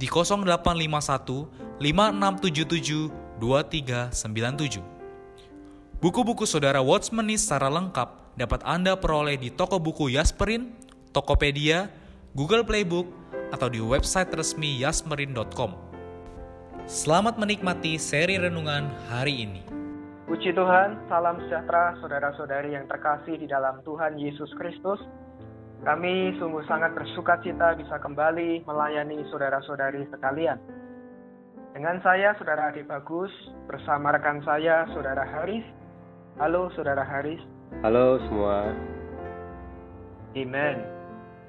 di 0851 5677 2397. Buku-buku saudara Watchmeni secara lengkap dapat Anda peroleh di toko buku Yasmerin, Tokopedia, Google Playbook, atau di website resmi yasmerin.com. Selamat menikmati seri renungan hari ini. Puji Tuhan, salam sejahtera saudara-saudari yang terkasih di dalam Tuhan Yesus Kristus. Kami sungguh sangat bersuka cita bisa kembali melayani saudara-saudari sekalian. Dengan saya, Saudara Adi Bagus, bersama rekan saya, Saudara Haris. Halo, Saudara Haris. Halo semua. Amen.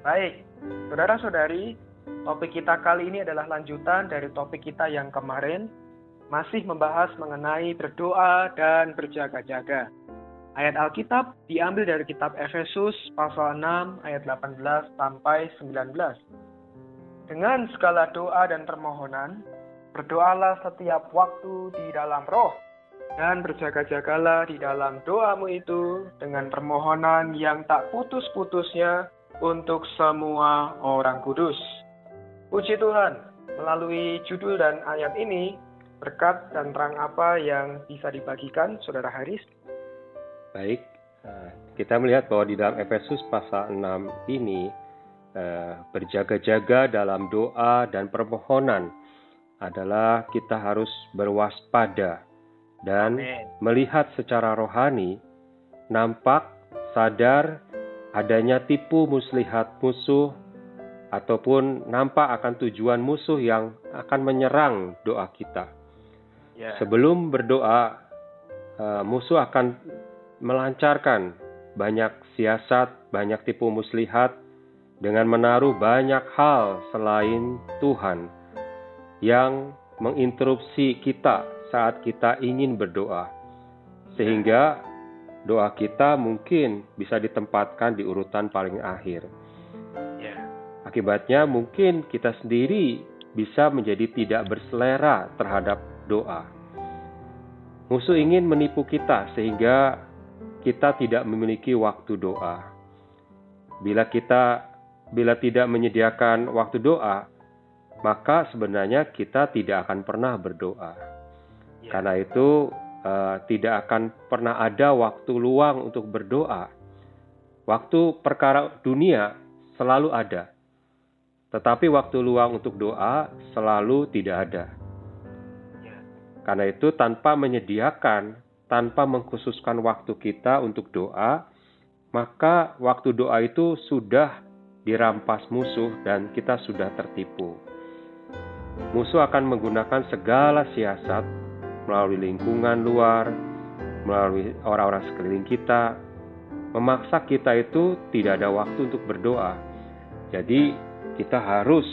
Baik, saudara-saudari, topik kita kali ini adalah lanjutan dari topik kita yang kemarin, masih membahas mengenai berdoa dan berjaga-jaga. Ayat Alkitab diambil dari kitab Efesus pasal 6 ayat 18 sampai 19. Dengan segala doa dan permohonan, berdoalah setiap waktu di dalam roh, dan berjaga-jagalah di dalam doamu itu dengan permohonan yang tak putus-putusnya untuk semua orang kudus. Puji Tuhan, melalui judul dan ayat ini, berkat dan terang apa yang bisa dibagikan, Saudara Haris? Baik, eh, kita melihat bahwa di dalam Efesus pasal 6 ini eh, berjaga-jaga dalam doa dan permohonan adalah kita harus berwaspada dan Amin. melihat secara rohani nampak sadar adanya tipu muslihat musuh ataupun nampak akan tujuan musuh yang akan menyerang doa kita. Ya. Sebelum berdoa, eh, musuh akan melancarkan banyak siasat, banyak tipu muslihat dengan menaruh banyak hal selain Tuhan yang menginterupsi kita saat kita ingin berdoa. Sehingga doa kita mungkin bisa ditempatkan di urutan paling akhir. Ya. Akibatnya mungkin kita sendiri bisa menjadi tidak berselera terhadap doa. Musuh ingin menipu kita sehingga kita tidak memiliki waktu doa. Bila kita bila tidak menyediakan waktu doa, maka sebenarnya kita tidak akan pernah berdoa. Ya. Karena itu eh, tidak akan pernah ada waktu luang untuk berdoa. Waktu perkara dunia selalu ada. Tetapi waktu luang untuk doa selalu tidak ada. Ya. Karena itu tanpa menyediakan tanpa mengkhususkan waktu kita untuk doa, maka waktu doa itu sudah dirampas musuh dan kita sudah tertipu. Musuh akan menggunakan segala siasat melalui lingkungan luar, melalui orang-orang sekeliling kita, memaksa kita itu tidak ada waktu untuk berdoa. Jadi, kita harus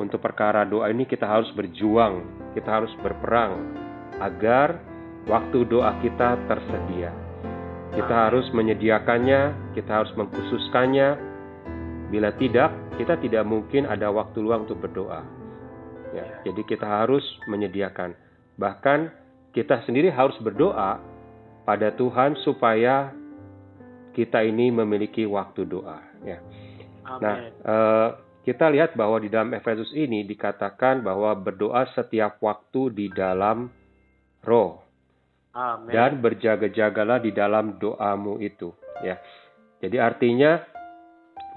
untuk perkara doa ini kita harus berjuang, kita harus berperang agar waktu doa kita tersedia. Kita harus menyediakannya, kita harus mengkhususkannya. Bila tidak, kita tidak mungkin ada waktu luang untuk berdoa. Ya, jadi kita harus menyediakan. Bahkan kita sendiri harus berdoa pada Tuhan supaya kita ini memiliki waktu doa. Ya. Nah, eh, kita lihat bahwa di dalam Efesus ini dikatakan bahwa berdoa setiap waktu di dalam roh Amin. dan berjaga-jagalah di dalam doamu itu ya. Jadi artinya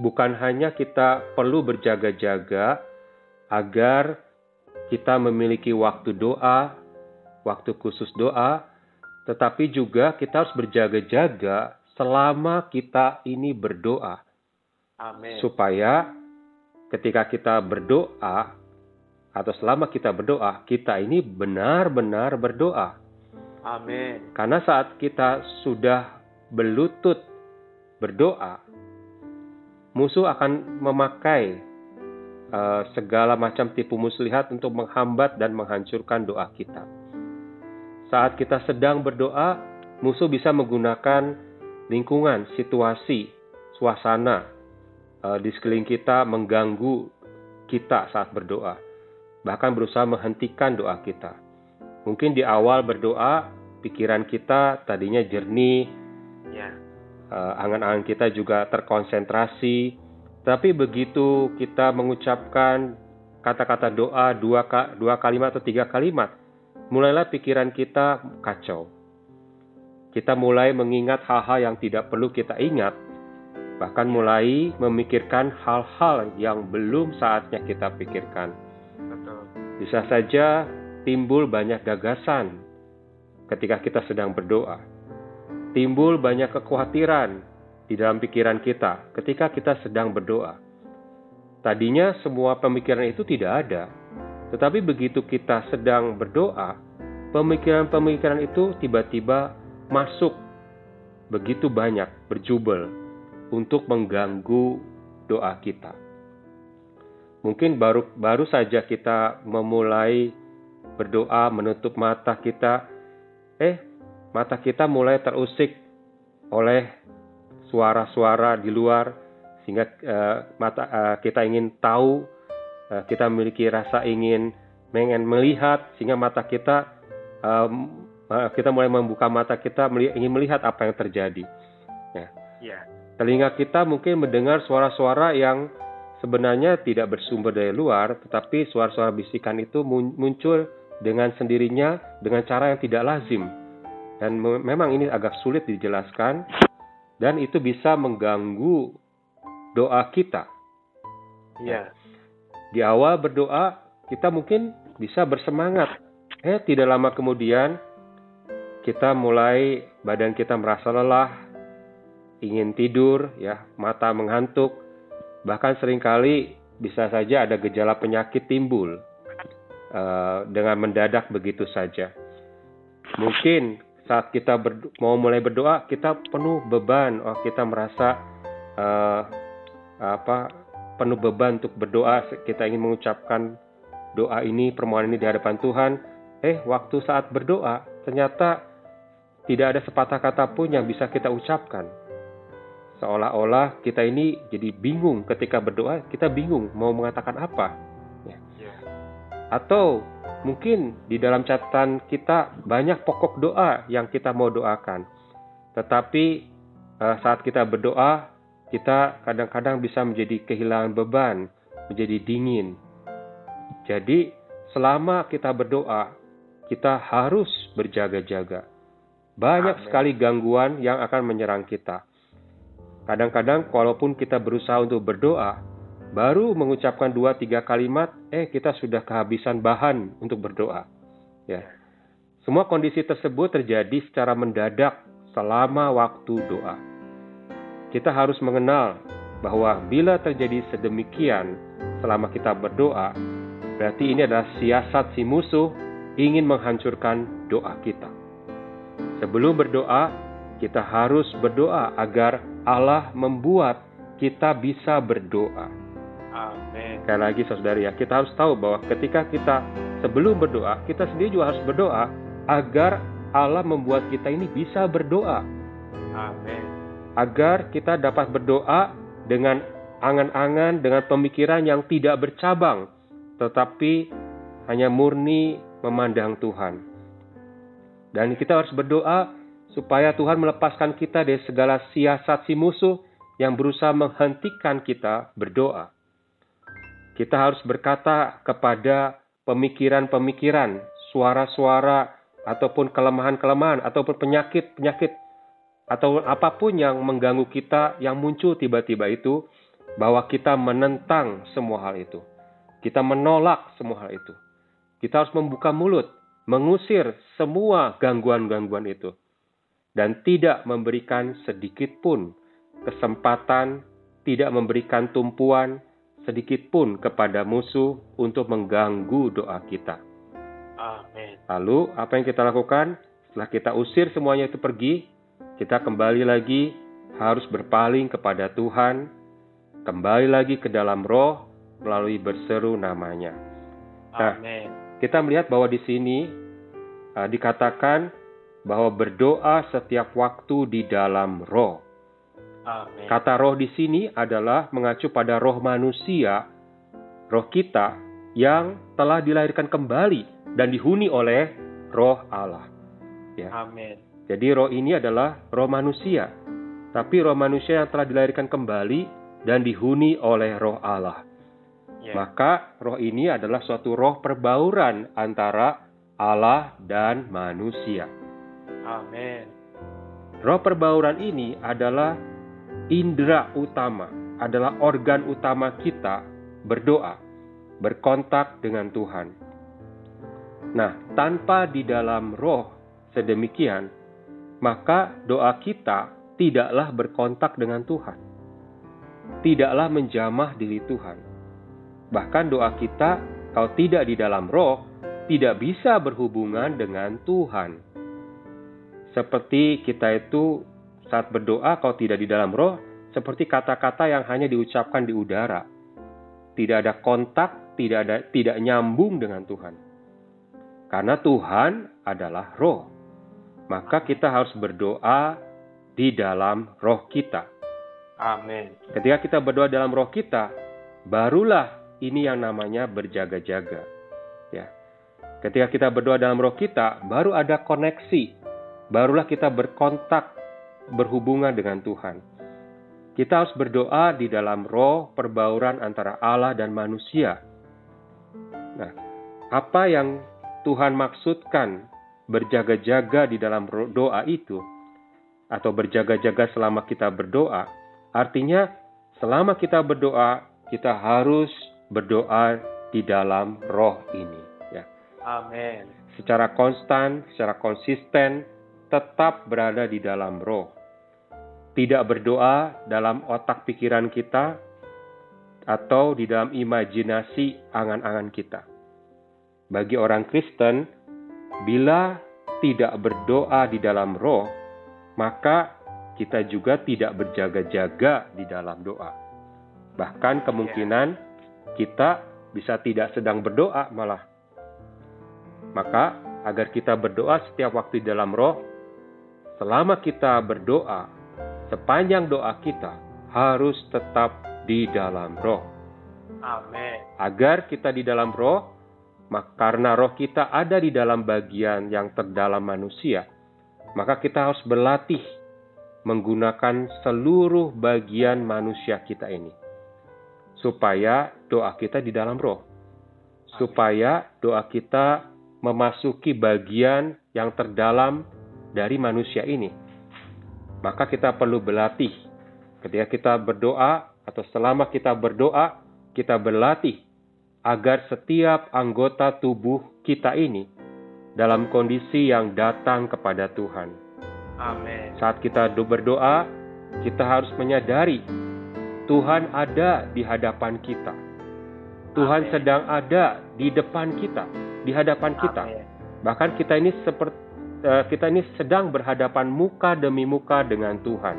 bukan hanya kita perlu berjaga-jaga agar kita memiliki waktu doa waktu khusus doa, tetapi juga kita harus berjaga-jaga selama kita ini berdoa. Amin. Supaya ketika kita berdoa atau selama kita berdoa, kita ini benar-benar berdoa. Amin. Karena saat kita sudah berlutut berdoa, musuh akan memakai uh, segala macam tipu muslihat untuk menghambat dan menghancurkan doa kita. Saat kita sedang berdoa, musuh bisa menggunakan lingkungan, situasi, suasana uh, di sekeliling kita mengganggu kita saat berdoa, bahkan berusaha menghentikan doa kita. Mungkin di awal berdoa, pikiran kita tadinya jernih, Ya. uh, angan-angan kita juga terkonsentrasi, tapi begitu kita mengucapkan kata-kata doa dua, dua kalimat atau tiga kalimat, mulailah pikiran kita kacau. Kita mulai mengingat hal-hal yang tidak perlu kita ingat, bahkan mulai memikirkan hal-hal yang belum saatnya kita pikirkan. Betul. Bisa saja timbul banyak gagasan ketika kita sedang berdoa. Timbul banyak kekhawatiran di dalam pikiran kita ketika kita sedang berdoa. Tadinya semua pemikiran itu tidak ada, tetapi begitu kita sedang berdoa, pemikiran-pemikiran itu tiba-tiba masuk begitu banyak, berjubel untuk mengganggu doa kita. Mungkin baru baru saja kita memulai berdoa menutup mata kita, eh mata kita mulai terusik oleh suara-suara di luar sehingga uh, mata uh, kita ingin tahu, uh, kita memiliki rasa ingin ingin melihat sehingga mata kita um, kita mulai membuka mata kita ingin melihat apa yang terjadi. Ya. ya. Telinga kita mungkin mendengar suara-suara yang sebenarnya tidak bersumber dari luar, tetapi suara-suara bisikan itu muncul dengan sendirinya dengan cara yang tidak lazim. Dan memang ini agak sulit dijelaskan dan itu bisa mengganggu doa kita. Ya. Di awal berdoa kita mungkin bisa bersemangat. Eh tidak lama kemudian kita mulai badan kita merasa lelah, ingin tidur, ya, mata mengantuk, bahkan sering kali bisa saja ada gejala penyakit timbul uh, dengan mendadak begitu saja. Mungkin saat kita mau mulai berdoa kita penuh beban, oh kita merasa uh, apa penuh beban untuk berdoa, kita ingin mengucapkan doa ini, permohonan ini di hadapan Tuhan. Eh, waktu saat berdoa ternyata tidak ada sepatah kata pun yang bisa kita ucapkan. Seolah-olah kita ini jadi bingung ketika berdoa, kita bingung mau mengatakan apa. Ya. ya. Atau mungkin di dalam catatan kita banyak pokok doa yang kita mau doakan. Tetapi uh, saat kita berdoa, kita kadang-kadang bisa menjadi kehilangan beban, menjadi dingin. Jadi, selama kita berdoa, kita harus berjaga-jaga banyak Amen. sekali gangguan yang akan menyerang kita. Kadang-kadang walaupun kita berusaha untuk berdoa, baru mengucapkan dua tiga kalimat, eh kita sudah kehabisan bahan untuk berdoa. Ya. Semua kondisi tersebut terjadi secara mendadak selama waktu doa. Kita harus mengenal bahwa bila terjadi sedemikian selama kita berdoa, berarti ini adalah siasat si musuh ingin menghancurkan doa kita. Sebelum berdoa, kita harus berdoa agar Allah membuat kita bisa berdoa. Amin. Sekali lagi saudara ya, kita harus tahu bahwa ketika kita sebelum berdoa, kita sendiri juga harus berdoa agar Allah membuat kita ini bisa berdoa. Amin. Agar kita dapat berdoa dengan angan-angan, dengan pemikiran yang tidak bercabang, tetapi hanya murni memandang Tuhan. Dan kita harus berdoa supaya Tuhan melepaskan kita dari segala siasat si musuh yang berusaha menghentikan kita berdoa. Kita harus berkata kepada pemikiran-pemikiran, suara-suara, ataupun kelemahan-kelemahan, ataupun penyakit-penyakit, atau apa pun yang mengganggu kita yang muncul tiba-tiba itu, bahwa kita menentang semua hal itu. Kita menolak semua hal itu. Kita harus membuka mulut mengusir semua gangguan-gangguan itu dan tidak memberikan sedikit pun kesempatan, tidak memberikan tumpuan sedikit pun kepada musuh untuk mengganggu doa kita. Amin. Lalu, apa yang kita lakukan? Setelah kita usir semuanya itu pergi, kita kembali lagi harus berpaling kepada Tuhan, kembali lagi ke dalam roh melalui berseru namanya. Nah, Amin. kita melihat bahwa di sini uh, dikatakan bahwa berdoa setiap waktu di dalam roh. Amin. Kata roh di sini adalah mengacu pada roh manusia, roh kita yang telah dilahirkan kembali dan dihuni oleh roh Allah. Amin. Jadi roh ini adalah roh manusia, tapi roh manusia yang telah dilahirkan kembali dan dihuni oleh roh Allah. Ya. Maka roh ini adalah suatu roh perbauran antara Allah dan manusia. Amin. Roh perbauran ini adalah indera utama, adalah organ utama kita berdoa, berkontak dengan Tuhan. Nah, tanpa di dalam roh sedemikian, maka doa kita tidaklah berkontak dengan Tuhan. Tidaklah menjamah diri Tuhan. Bahkan doa kita kalau tidak di dalam roh, tidak bisa berhubungan dengan Tuhan. Seperti kita itu saat berdoa kalau tidak di dalam roh, seperti kata-kata yang hanya diucapkan di udara. Tidak ada kontak, tidak ada tidak nyambung dengan Tuhan. Karena Tuhan adalah roh. Maka kita harus berdoa di dalam roh kita. Amin. Ketika kita berdoa dalam roh kita, barulah ini yang namanya berjaga-jaga. Ya. Ketika kita berdoa dalam roh kita, baru ada koneksi. Barulah kita berkontak, berhubungan dengan Tuhan. Kita harus berdoa di dalam roh perbauran antara Allah dan manusia. Nah, apa yang Tuhan maksudkan berjaga-jaga di dalam doa itu atau berjaga-jaga selama kita berdoa, artinya selama kita berdoa, kita harus berdoa di dalam roh ini, ya. Amin. Secara konstan, secara konsisten, tetap berada di dalam roh. Tidak berdoa dalam otak pikiran kita atau di dalam imajinasi angan-angan kita. Bagi orang Kristen, bila tidak berdoa di dalam roh, maka kita juga tidak berjaga-jaga di dalam doa. Bahkan kemungkinan kita bisa tidak sedang berdoa malah. Maka agar kita berdoa setiap waktu di dalam roh, selama kita berdoa, sepanjang doa kita harus tetap di dalam roh. Amin. Agar kita di dalam roh, maka karena roh kita ada di dalam bagian yang terdalam manusia, maka kita harus berlatih menggunakan seluruh bagian manusia kita ini. Supaya doa kita di dalam roh. Supaya doa kita memasuki bagian yang terdalam dari manusia ini. Maka kita perlu berlatih. Ketika kita berdoa atau selama kita berdoa, kita berlatih agar setiap anggota tubuh kita ini dalam kondisi yang datang kepada Tuhan. Amin. Saat kita berdoa, kita harus menyadari Tuhan ada di hadapan kita. Tuhan Amin. sedang ada di depan kita, di hadapan kita. Amin. Bahkan kita ini seperti kita ini sedang berhadapan muka demi muka dengan Tuhan.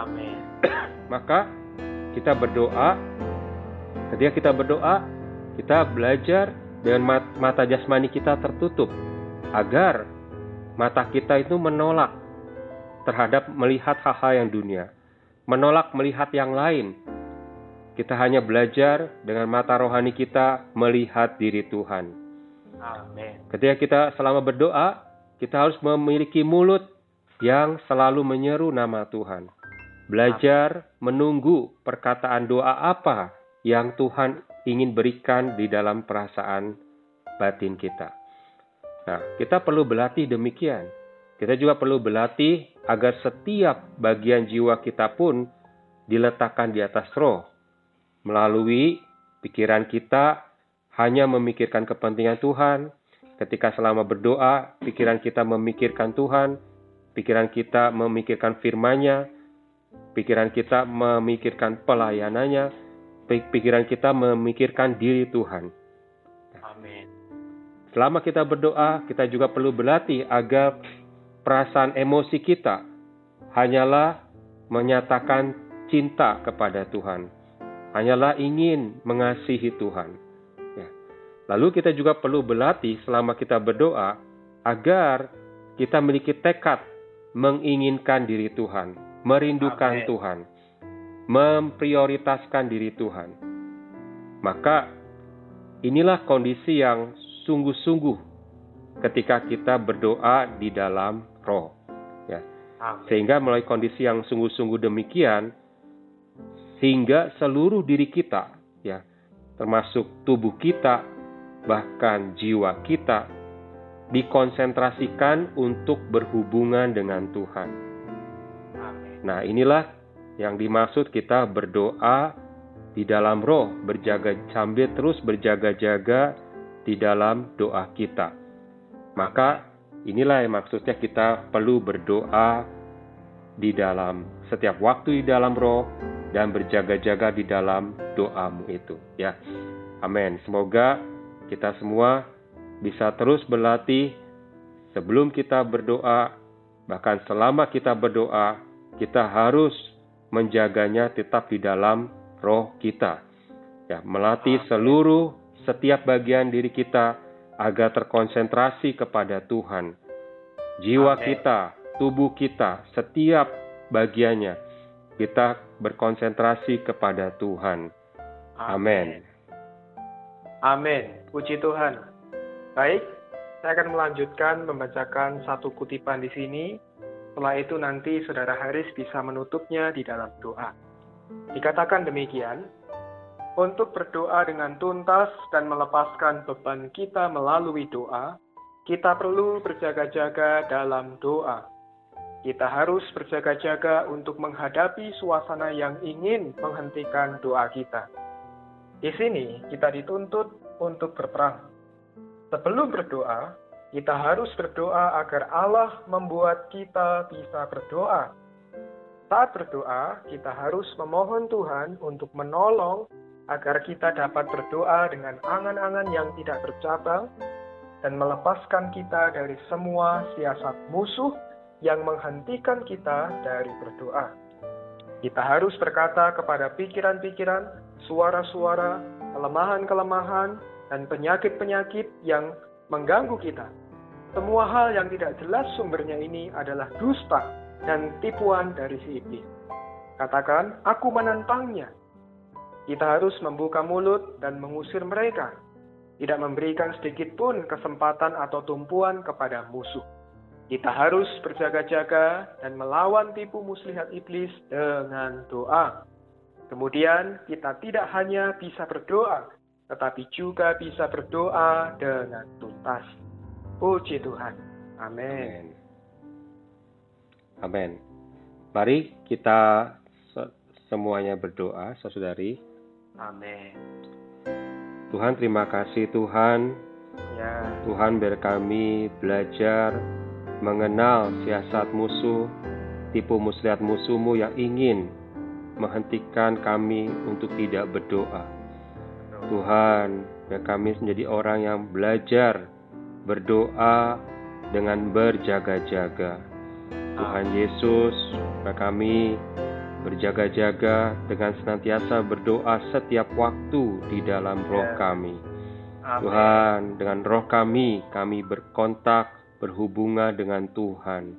Amin. Maka kita berdoa. Ketika kita berdoa, kita belajar dengan mata jasmani kita tertutup agar mata kita itu menolak terhadap melihat hal-hal yang dunia, menolak melihat yang lain. Kita hanya belajar dengan mata rohani kita melihat diri Tuhan. Amin. Ketika kita selama berdoa, kita harus memiliki mulut yang selalu menyeru nama Tuhan. Belajar menunggu perkataan doa apa yang Tuhan ingin berikan di dalam perasaan batin kita. Nah, kita perlu berlatih demikian. Kita juga perlu berlatih agar setiap bagian jiwa kita pun diletakkan di atas roh. Melalui pikiran kita hanya memikirkan kepentingan Tuhan, ketika selama berdoa, pikiran kita memikirkan Tuhan, pikiran kita memikirkan firman-Nya, pikiran kita memikirkan pelayanannya, pikiran kita memikirkan diri Tuhan. Amin. Selama kita berdoa, kita juga perlu berlatih agar perasaan emosi kita hanyalah menyatakan cinta kepada Tuhan. Hanyalah ingin mengasihi Tuhan. Lalu kita juga perlu berlatih selama kita berdoa agar kita memiliki tekad menginginkan diri Tuhan, merindukan Amen. Tuhan, memprioritaskan diri Tuhan. Maka inilah kondisi yang sungguh-sungguh ketika kita berdoa di dalam roh. Ya. Sehingga melalui kondisi yang sungguh-sungguh demikian, sehingga seluruh diri kita, ya, termasuk tubuh kita, bahkan jiwa kita, dikonsentrasikan untuk berhubungan dengan Tuhan. Nah, inilah yang dimaksud kita berdoa di dalam roh, berjaga sambil terus berjaga-jaga di dalam doa kita. Maka inilah yang maksudnya kita perlu berdoa di dalam setiap waktu di dalam roh dan berjaga-jaga di dalam doamu itu ya. Amin. Semoga kita semua bisa terus berlatih sebelum kita berdoa bahkan selama kita berdoa kita harus menjaganya tetap di dalam roh kita. Ya, melatih seluruh setiap bagian diri kita agar terkonsentrasi kepada Tuhan. Jiwa Amen. kita, tubuh kita, setiap bagiannya kita berkonsentrasi kepada Tuhan. Amin. Amin. Puji Tuhan. Baik, saya akan melanjutkan membacakan satu kutipan di sini. Setelah itu nanti Saudara Haris bisa menutupnya di dalam doa. Dikatakan demikian, untuk berdoa dengan tuntas dan melepaskan beban kita melalui doa, kita perlu berjaga-jaga dalam doa. Kita harus berjaga-jaga untuk menghadapi suasana yang ingin menghentikan doa kita. Di sini kita dituntut untuk berperang. Sebelum berdoa, kita harus berdoa agar Allah membuat kita bisa berdoa. Saat berdoa, kita harus memohon Tuhan untuk menolong agar kita dapat berdoa dengan angan-angan yang tidak bercabang dan melepaskan kita dari semua siasat musuh yang menghentikan kita dari berdoa. Kita harus berkata kepada pikiran-pikiran, suara-suara, kelemahan-kelemahan, dan penyakit-penyakit yang mengganggu kita. Semua hal yang tidak jelas sumbernya ini adalah dusta dan tipuan dari si iblis. Katakan, aku menantangnya, kita harus membuka mulut dan mengusir mereka, tidak memberikan sedikit pun kesempatan atau tumpuan kepada musuh. Kita harus berjaga-jaga dan melawan tipu muslihat iblis dengan doa. Kemudian kita tidak hanya bisa berdoa, tetapi juga bisa berdoa dengan tuntas. Puji Tuhan. Amin. Amin. Mari kita semuanya berdoa, saudari. Amin. Tuhan terima kasih Tuhan. Ya. Tuhan biar kami belajar mengenal siasat musuh, tipu muslihat musuhmu yang ingin menghentikan kami untuk tidak berdoa. Tuhan, biar kami menjadi orang yang belajar berdoa dengan berjaga-jaga. Tuhan Yesus, biar kami berjaga-jaga dengan senantiasa berdoa setiap waktu di dalam roh ya. kami. Tuhan, dengan roh kami, kami berkontak, berhubungan dengan Tuhan.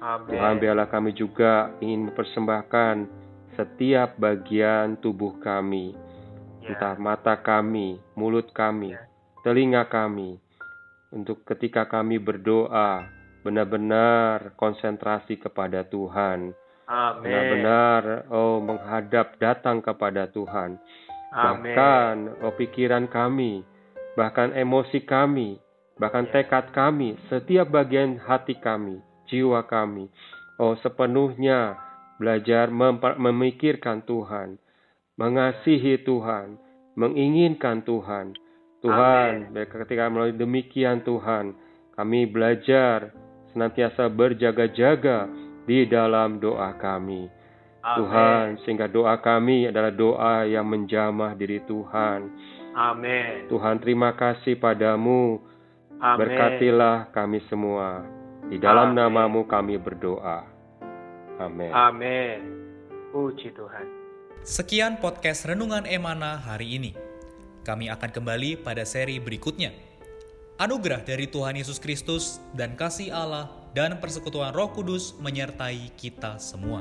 Amen. Tuhan, biarlah kami juga ingin mempersembahkan setiap bagian tubuh kami, yeah. entah mata kami, mulut kami, yeah. telinga kami, untuk ketika kami berdoa, benar-benar konsentrasi kepada Tuhan Benar-benar oh menghadap datang kepada Tuhan. Amen. Bahkan oh pikiran kami, bahkan emosi kami, bahkan ya. tekad kami, setiap bagian hati kami, jiwa kami, oh sepenuhnya belajar memikirkan Tuhan, mengasihi Tuhan, menginginkan Tuhan. Tuhan, ketika melalui demikian Tuhan, kami belajar senantiasa berjaga-jaga di dalam doa kami. Amin. Tuhan, sehingga doa kami adalah doa yang menjamah diri Tuhan. Amin. Tuhan, terima kasih padamu. Amin. Berkatilah kami semua. Di dalam Amin. namamu kami berdoa. Amin. Amin. Puji Tuhan. Sekian podcast Renungan Emana hari ini. Kami akan kembali pada seri berikutnya. Anugerah dari Tuhan Yesus Kristus dan kasih Allah dan persekutuan Roh Kudus menyertai kita semua.